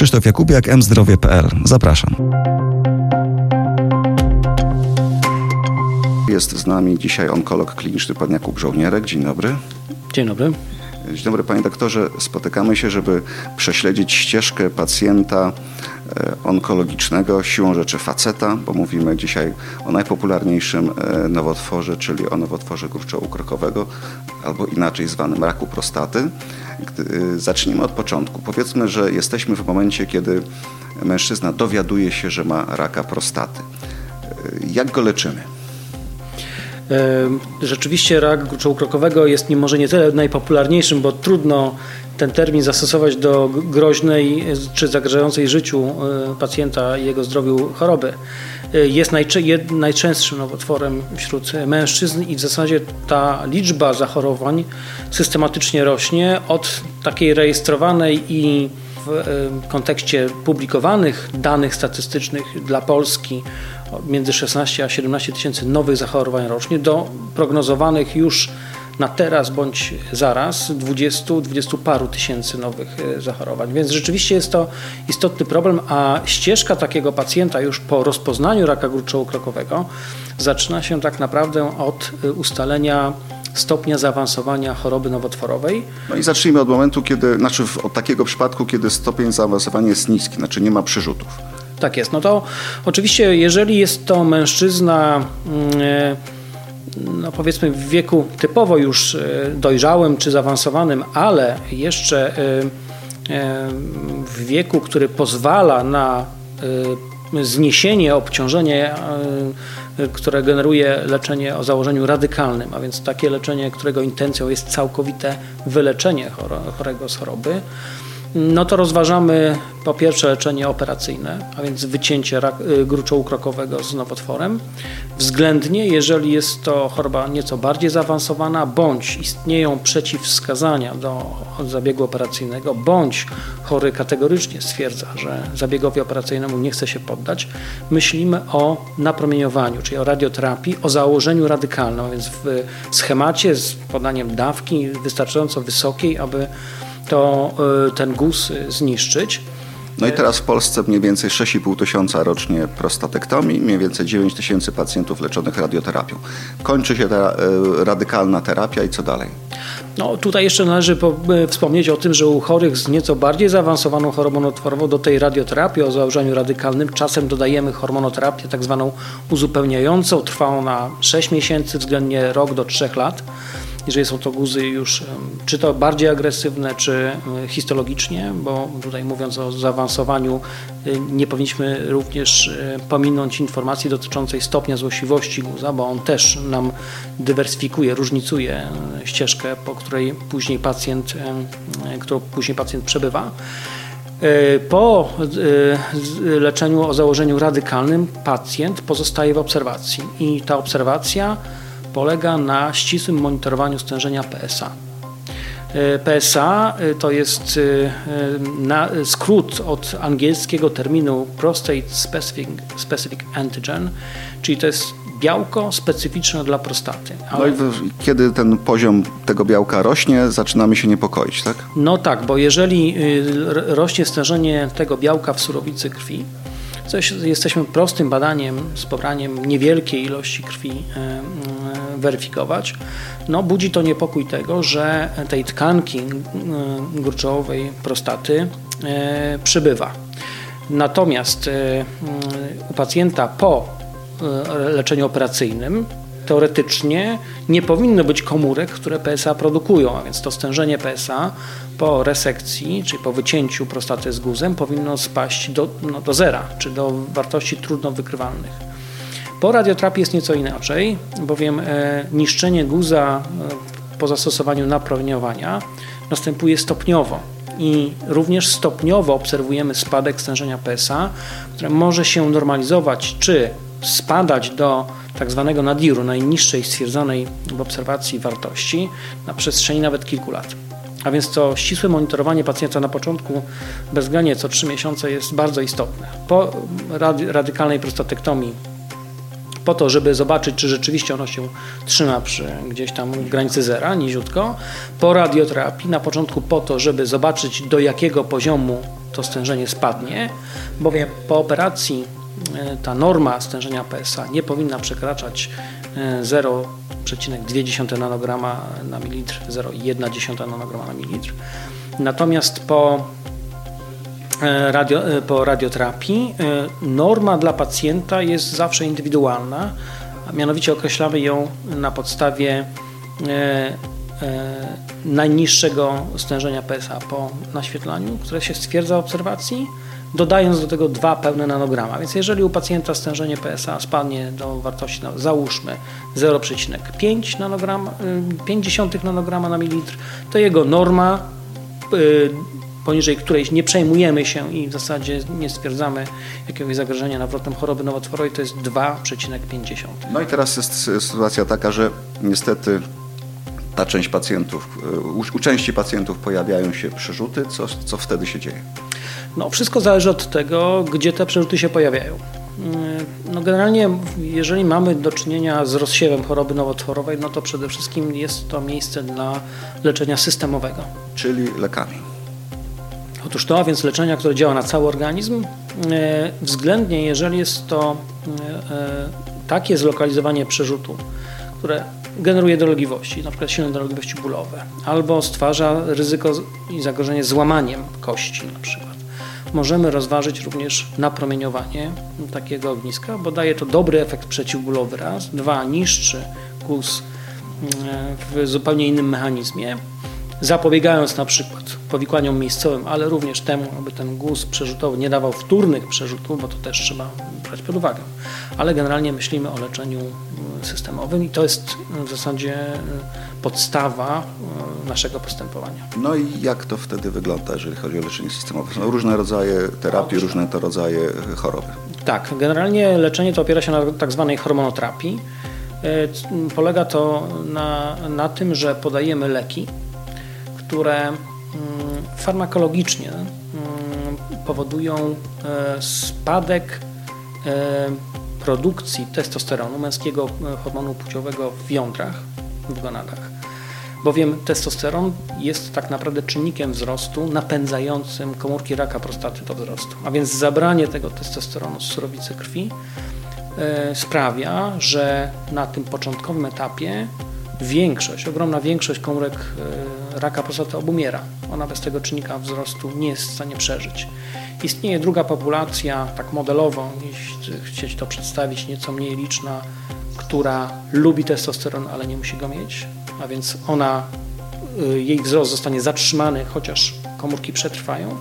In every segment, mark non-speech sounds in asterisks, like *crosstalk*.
Krzysztof Jakubiak, mzdrowie.pl. Zapraszam. Jest z nami dzisiaj onkolog kliniczny pan Jakub Żołnierek. Dzień dobry. Dzień dobry. Dzień dobry panie doktorze. Spotykamy się, żeby prześledzić ścieżkę pacjenta onkologicznego, siłą rzeczy faceta, bo mówimy dzisiaj o najpopularniejszym e, nowotworze, czyli o nowotworze gruczołu-krokowego, albo inaczej zwanym raku prostaty. E, zacznijmy od początku. Powiedzmy, że jesteśmy w momencie, kiedy mężczyzna dowiaduje się, że ma raka prostaty. Jak go leczymy? Rzeczywiście rak gruczołu krokowego jest nie może nie tyle najpopularniejszym, bo trudno ten termin zastosować do groźnej czy zagrażającej życiu e, pacjenta i jego zdrowiu choroby. E, jest najczęstszym nowotworem wśród mężczyzn i w zasadzie ta liczba zachorowań systematycznie rośnie od takiej rejestrowanej i w kontekście publikowanych danych statystycznych dla Polski między 16 a 17 tysięcy nowych zachorowań rocznie do prognozowanych już na teraz bądź zaraz 20, 20 paru tysięcy nowych e, zachorowań. Więc rzeczywiście jest to istotny problem, a ścieżka takiego pacjenta już po rozpoznaniu raka gruczołu krokowego zaczyna się tak naprawdę od e, ustalenia stopnia zaawansowania choroby nowotworowej. No i zacznijmy od momentu, kiedy, znaczy od takiego przypadku, kiedy stopień zaawansowania jest niski, znaczy nie ma przyrzutów. Tak jest. No to oczywiście, jeżeli jest to mężczyzna, e, no powiedzmy w wieku typowo już e, dojrzałym czy zaawansowanym, ale jeszcze e, w wieku, który pozwala na zniesienie obciążenia, które generuje leczenie o założeniu radykalnym, a więc takie leczenie, którego intencją jest całkowite wyleczenie chorego z choroby no to rozważamy po pierwsze leczenie operacyjne, a więc wycięcie y, gruczołu krokowego z nowotworem. Względnie, jeżeli jest to choroba nieco bardziej zaawansowana, bądź istnieją przeciwwskazania do zabiegu operacyjnego, bądź chory kategorycznie stwierdza, że zabiegowi operacyjnemu nie chce się poddać, myślimy o napromieniowaniu, czyli o radioterapii, o założeniu radykalnym, a więc w schemacie z podaniem dawki wystarczająco wysokiej, aby to y, ten guz zniszczyć. No i teraz w Polsce mniej więcej 6,5 tysiąca rocznie prostatektomii, mniej więcej 9 tysięcy pacjentów leczonych radioterapią. Kończy się ta y, radykalna terapia i co dalej? No, tutaj jeszcze należy y, wspomnieć o tym, że u chorych z nieco bardziej zaawansowaną chorobą nowotworową do tej radioterapii o założeniu radykalnym czasem dodajemy hormonoterapię tak zwaną uzupełniającą. Trwa ona 6 miesięcy, względnie rok do 3 lat jeżeli są to guzy już czy to bardziej agresywne, czy histologicznie, bo tutaj mówiąc o zaawansowaniu y, nie powinniśmy również y, pominąć informacji dotyczącej stopnia złośliwości guza, bo on też nam dywersyfikuje, różnicuje y, ścieżkę, po której później pacjent, którą później pacjent przebywa. Po leczeniu o założeniu radykalnym pacjent pozostaje w obserwacji i ta obserwacja polega na ścisłym monitorowaniu stężenia PSA. E, PSA e, to jest e, skrót od angielskiego terminu Prostate Specific, Specific Antigen, czyli to jest białko specyficzne dla prostaty. Ale... No i kiedy ten poziom tego białka rośnie, zaczynamy się niepokoić, tak? No tak, bo jeżeli rośnie stężenie tego białka w surowicy krwi, jesteśmy prostym badaniem z pobraniem niewielkiej ilości krwi weryfikować, no budzi to niepokój tego, że tej tkanki e, gruczołowej prostaty e, przybywa. Natomiast e, u pacjenta po leczeniu operacyjnym teoretycznie nie powinno być komórek, które PSA produkują, a więc to stężenie PSA po resekcji, czyli po wycięciu prostaty z guzem powinno spaść do, no, do zera, czy do wartości trudno wykrywalnych. Po radioterapii jest nieco inaczej, bowiem e, niszczenie guza e, po zastosowaniu napromieniowania następuje stopniowo i również stopniowo obserwujemy spadek stężenia PSA, które może się normalizować czy spadać do tak zwanego nadiru, najniższej stwierdzonej w obserwacji wartości na przestrzeni nawet kilku lat. A więc to ścisłe monitorowanie pacjenta na początku bezwzględnie co 3 miesiące jest bardzo istotne. Po radykalnej prostatektomii po to, żeby zobaczyć, czy rzeczywiście ono się trzyma przy gdzieś tam granicy zera, niziutko. Po radioterapii na początku po to, żeby zobaczyć do jakiego poziomu to stężenie spadnie, bowiem po operacji e, ta norma stężenia PSA nie powinna przekraczać e, 0,2 nanograma na mililitr, 0,1 nanograma na mililitr. Natomiast po E, radio, e, po radioterapii. E, Norma dla pacjenta jest zawsze indywidualna, a mianowicie określamy ją na podstawie e, e, najniższego stężenia PSA po naświetlaniu, które się stwierdza w obserwacji, dodając do tego dwa pełne nanograma. Więc jeżeli u pacjenta stężenie PSA spadnie do wartości, no, załóżmy 0,5 nanogram, y, 0,5 nanograma na mililitr, to jego norma y, poniżej której nie przejmujemy się i w zasadzie nie stwierdzamy jakiegoś zagrożenia nawrotem choroby nowotworowej, to jest 2,5. No i teraz jest sy- sytuacja taka, że niestety ta część pacjentów, y, u, u części pacjentów pojawiają się przerzuty. Co, co wtedy się dzieje? No, wszystko zależy od tego, gdzie te przerzuty się pojawiają. Yy, No, generalnie, jeżeli mamy do czynienia z rozsiewem choroby nowotworowej, no to przede wszystkim jest to miejsce dla leczenia systemowego. Czyli lekami. Otóż to, a więc leczenia, które działa na cały organizm, e, względnie jeżeli jest to e, e, takie zlokalizowanie przerzutu, które generuje dolegliwości, na przykład silne dolegliwości bólowe, albo stwarza ryzyko i zagrożenie złamaniem kości na przykład. Możemy rozważyć również napromieniowanie takiego ogniska, bo daje to dobry efekt przeciwbólowy. Raz, dwa, niszczy guz e, w zupełnie innym mechanizmie, zapobiegając na przykład powikłaniom miejscowym, ale również temu, aby ten guz przerzutowy nie dawał wtórnych przerzutów, bo to też trzeba brać pod uwagę. Ale generalnie myślimy o leczeniu y, systemowym i to jest y, w zasadzie y, podstawa naszego postępowania. No i jak to wtedy wygląda, jeżeli chodzi o leczenie systemowe? Są różne rodzaje terapii, Otóż różne to rodzaje choroby. Tak, generalnie leczenie to opiera się na tak zwanej hormonoterapii. E, Polega to na, na tym, że podajemy leki, które mm, farmakologicznie mm, powodują e, spadek e, produkcji testosteronu, męskiego e, hormonu płciowego w jądrach, w gonadach. Bowiem testosteron jest tak naprawdę czynnikiem wzrostu napędzającym komórki raka prostaty do wzrostu. A więc zabranie tego testosteronu z surowicy krwi sprawia, że na tym początkowym etapie większość, ogromna większość komórek e, raka prostaty obumiera. Ona bez tego czynnika wzrostu nie jest w stanie przeżyć. Istnieje druga populacja, tak modelowo, jeśli chcieć to przedstawić, nieco mniej liczna, która lubi testosteron, ale nie musi go mieć, a więc ona, y, jej wzrost zostanie zatrzymany, chociaż komórki przetrwają.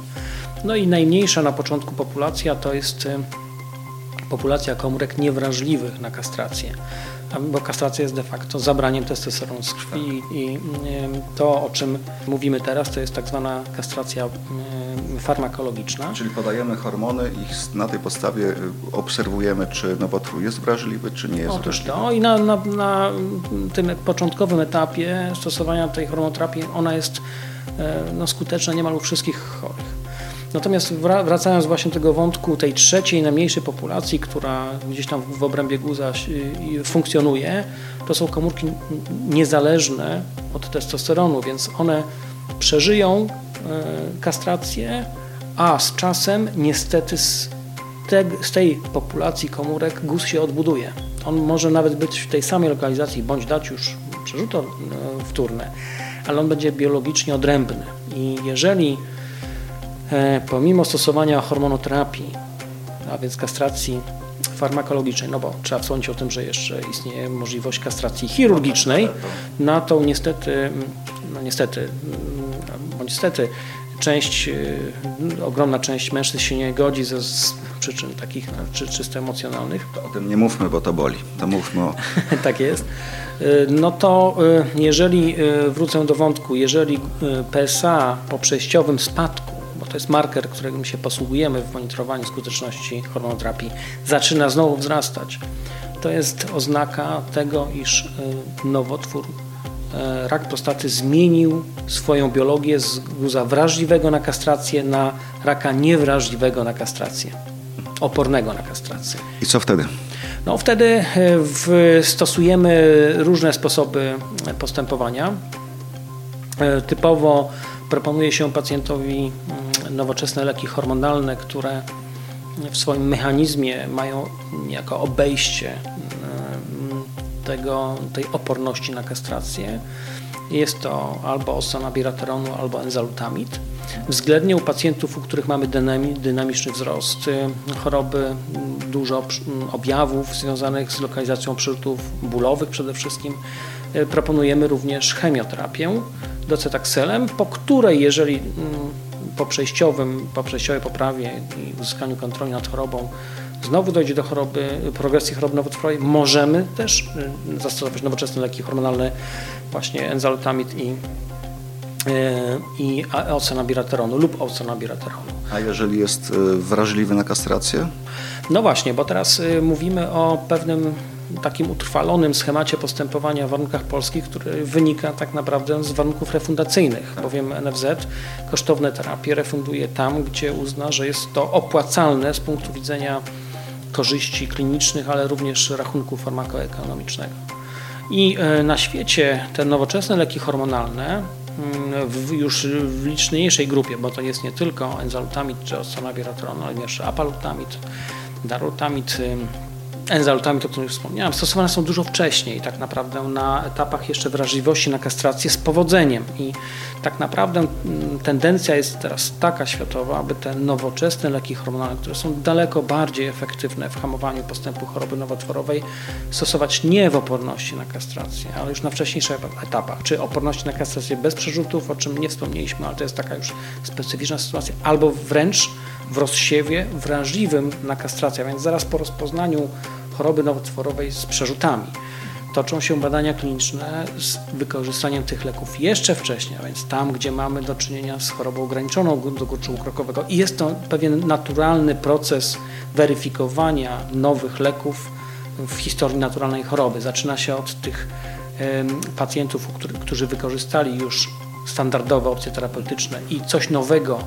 No i najmniejsza na początku populacja to jest y, populacja komórek niewrażliwych na kastrację. Bo kastracja jest de facto zabraniem testosteronu z krwi i y, to, o czym mówimy teraz, to jest tak zwana kastracja farmakologiczna. Czyli podajemy hormony i na tej podstawie y, obserwujemy, czy nowotwór jest wrażliwy, czy nie jest Otóż wrażliwy. to i na, na, na tym początkowym etapie stosowania tej hormonoterapii ona jest e, no, skuteczna niemal u wszystkich chorych. Natomiast wra- wracając właśnie do tego wątku tej trzeciej, najmniejszej populacji, która gdzieś tam w obrębie guza funkcjonuje, to są komórki niezależne od testosteronu, więc one przeżyją e, kastrację, a z czasem niestety z te, z tej populacji komórek guz się odbuduje. On może nawet być w tej samej lokalizacji, bądź dać już przerzuty e, wtórne, ale on będzie biologicznie odrębny. I jeżeli pomimo stosowania hormonoterapii, a więc kastracji farmakologicznej, no bo trzeba wspomnieć o tym, że jeszcze istnieje możliwość kastracji chirurgicznej, na tą niestety, no niestety, bądź niestety, część, y, ogromna część mężczyzn się nie godzi ze z przyczyn takich no, czy, czysto emocjonalnych. To o tym nie mówmy, bo to boli. To mówmy o... *laughs* tak jest. Y, No to jeżeli wrócę do wątku, jeżeli PSA po przejściowym spadku, to jest marker, którym się posługujemy w monitorowaniu skuteczności hormonoterapii, zaczyna znowu wzrastać, to jest oznaka tego, iż y, nowotwór, y, rak prostaty zmienił swoją biologię z guza wrażliwego na kastrację na raka niewrażliwego na kastrację, opornego na kastrację. I co wtedy? No wtedy e, w, stosujemy różne sposoby postępowania. Typowo proponuje się pacjentowi mm, nowoczesne leki hormonalne, które w swoim mechanizmie mają jako obejście mm, tego, tej oporności na kastrację. Jest to albo osanabirateronu, albo enzalutamid. Względnie u pacjentów, u których mamy dynamiczny wzrost y, choroby, dużo objawów związanych z lokalizacją przyrzutów bólowych przede wszystkim, y, proponujemy również chemioterapię docetakselem, po której jeżeli po przejściowym, po przejściowej poprawie i uzyskaniu kontroli nad chorobą znowu dojdzie do choroby, progresji choroby nowotworowej, możemy też y, zastosować nowoczesne leki hormonalne, właśnie enzalutamid i y, i ocenabirateronu lub ocenabirateronu. A jeżeli jest y, wrażliwy na kastrację? No właśnie, bo teraz mówimy o pewnym takim utrwalonym schemacie postępowania w warunkach polskich, który wynika tak naprawdę z warunków refundacyjnych, bowiem NFZ kosztowne terapie refunduje tam, gdzie uzna, że jest to opłacalne z punktu widzenia korzyści klinicznych, ale również rachunku farmakoekonomicznego. I e, na świecie te nowoczesne leki hormonalne mm, w już w liczniejszej grupie, bo to jest nie tylko enzalutamid czy ostanabirateron, ale również apalutamid, darutamid, enzalutamid, o którym już wspomniałem, stosowane są dużo wcześniej, tak naprawdę na etapach jeszcze wrażliwości na kastrację z powodzeniem. I tak naprawdę mm, tendencja jest teraz taka światowa, aby te nowoczesne leki hormonalne, które są daleko bardziej efektywne w hamowaniu postępu choroby nowotworowej, stosować nie w oporności na kastrację, ale już na wcześniejszych etapach, czy oporności na kastrację bez przerzutów, o czym nie wspomnieliśmy, ale to jest taka już specyficzna sytuacja, albo wręcz w rozsiewie wrażliwym na kastrację, więc zaraz po rozpoznaniu choroby nowotworowej z przerzutami. Toczą się badania kliniczne z wykorzystaniem tych leków jeszcze wcześniej, a więc tam, gdzie mamy do czynienia z chorobą ograniczoną do kurczu krokowego i jest to pewien naturalny proces weryfikowania nowych leków w historii naturalnej choroby. Zaczyna się od tych pacjentów, którzy wykorzystali już standardowe opcje terapeutyczne i coś nowego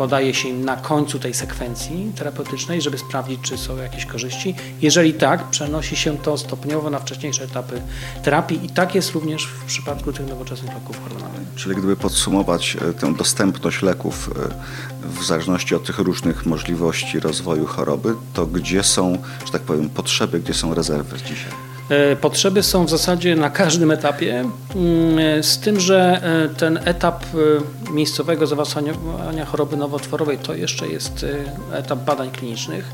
podaje się im na końcu tej sekwencji terapeutycznej, żeby sprawdzić, czy są jakieś korzyści. Jeżeli tak, przenosi się to stopniowo na wcześniejsze etapy terapii i tak jest również w przypadku tych nowoczesnych leków hormonalnych. Czyli gdyby podsumować e, tę dostępność leków e, w zależności od tych różnych możliwości rozwoju choroby, to gdzie są, że tak powiem, potrzeby, gdzie są rezerwy dzisiaj? E, potrzeby są w zasadzie na każdym etapie, mm, z tym, że e, ten etap e, miejscowego zaawansowania choroby nowotworowej to jeszcze jest etap badań klinicznych,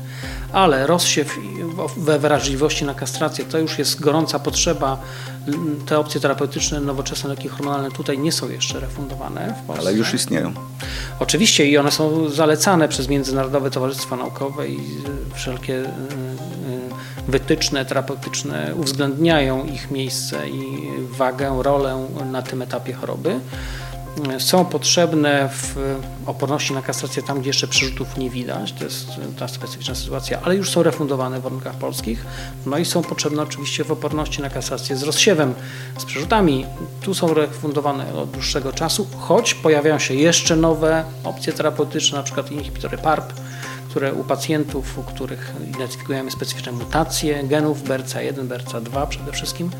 ale rozsiew we wrażliwości na kastrację to już jest gorąca potrzeba. Te opcje terapeutyczne, nowoczesne leki hormonalne tutaj nie są jeszcze refundowane w Polsce. Ale już istnieją. Oczywiście i one są zalecane przez Międzynarodowe Towarzystwa Naukowe i wszelkie wytyczne terapeutyczne uwzględniają ich miejsce i wagę, rolę na tym etapie choroby. Są potrzebne w oporności na kastrację tam, gdzie jeszcze przerzutów nie widać, to jest ta specyficzna sytuacja, ale już są refundowane w warunkach polskich. No i są potrzebne oczywiście w oporności na kastrację z rozsiewem, z przerzutami. Tu są refundowane od dłuższego czasu, choć pojawiają się jeszcze nowe opcje terapeutyczne, na przykład inhibitory PARP, które u pacjentów, u których identyfikujemy specyficzne mutacje genów BRCA1, BRCA2 przede wszystkim,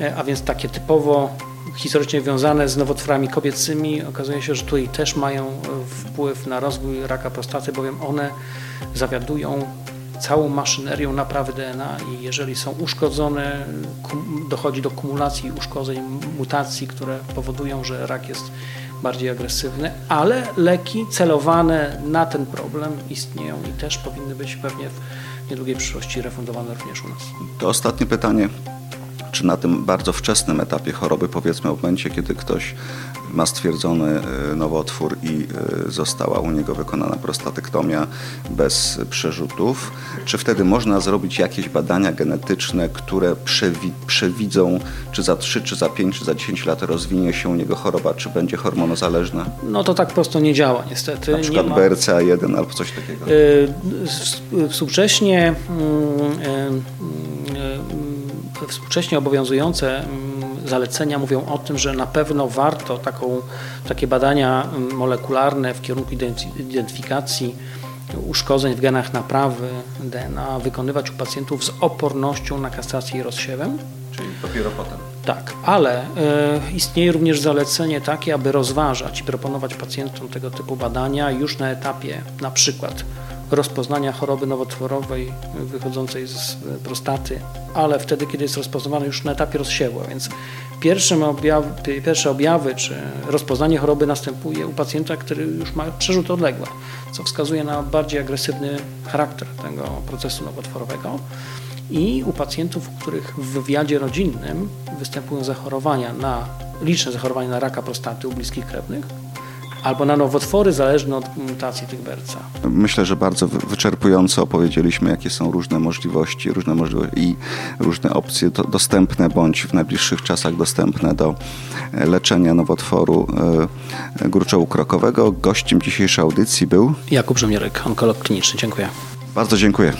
e, a więc takie typowo historycznie wiązane z nowotworami kobiecymi, okazuje się, że tutaj też mają e, wpływ na rozwój raka prostaty, bowiem one zawiadują całą maszynerią naprawy DNA i jeżeli są uszkodzone, dochodzi do kumulacji uszkodzeń, mutacji, które powodują, że rak jest bardziej agresywny, ale leki celowane na ten problem istnieją i też powinny być pewnie w niedługiej przyszłości refundowane również u nas. To ostatnie pytanie czy na tym bardzo wczesnym etapie choroby, powiedzmy w momencie, kiedy ktoś ma stwierdzony e, nowotwór i e, została u niego wykonana prostatyktomia bez przerzutów, czy wtedy można zrobić jakieś badania genetyczne, które przewi przewidzą, czy za 3, czy za 5, czy za 10 lat rozwinie się u niego choroba, czy będzie hormonozależna? No to tak prosto nie działa niestety. Na przykład ma... BRCA1 albo coś takiego. Yy, współcześnie yy, yy, współcześnie obowiązujące zalecenia mówią o tym, że na pewno warto taką, takie badania mm, molekularne w kierunku identyfikacji uszkodzeń w genach naprawy DNA wykonywać u pacjentów z opornością na kastrację i rozsiewem. Czyli dopiero potem. Tak, ale e, istnieje również zalecenie takie, aby rozważać i proponować pacjentom tego typu badania już na etapie na przykład rozpoznania choroby nowotworowej wychodzącej z prostaty, ale wtedy, kiedy jest rozpoznawana już na etapie rozsiewu, a więc pierwszym objaw, pierwsze objawy czy rozpoznanie choroby następuje u pacjenta, który już ma przerzuty odległe, co wskazuje na bardziej agresywny charakter tego procesu nowotworowego. I u pacjentów, u których w wywiadzie rodzinnym występują zachorowania na liczne zachorowania na raka prostaty u bliskich krewnych albo na nowotwory zależne od mutacji tych berca. Myślę, że bardzo wy- wyczerpująco opowiedzieliśmy, jakie są różne możliwości, różne możliwości i różne opcje do, dostępne bądź w najbliższych czasach dostępne do e, leczenia nowotworu e, gruczołu krokowego. Gościem dzisiejszej audycji był. Jakub Rzemierek, onkolog kliniczny. Dziękuję. Bardzo dziękuję.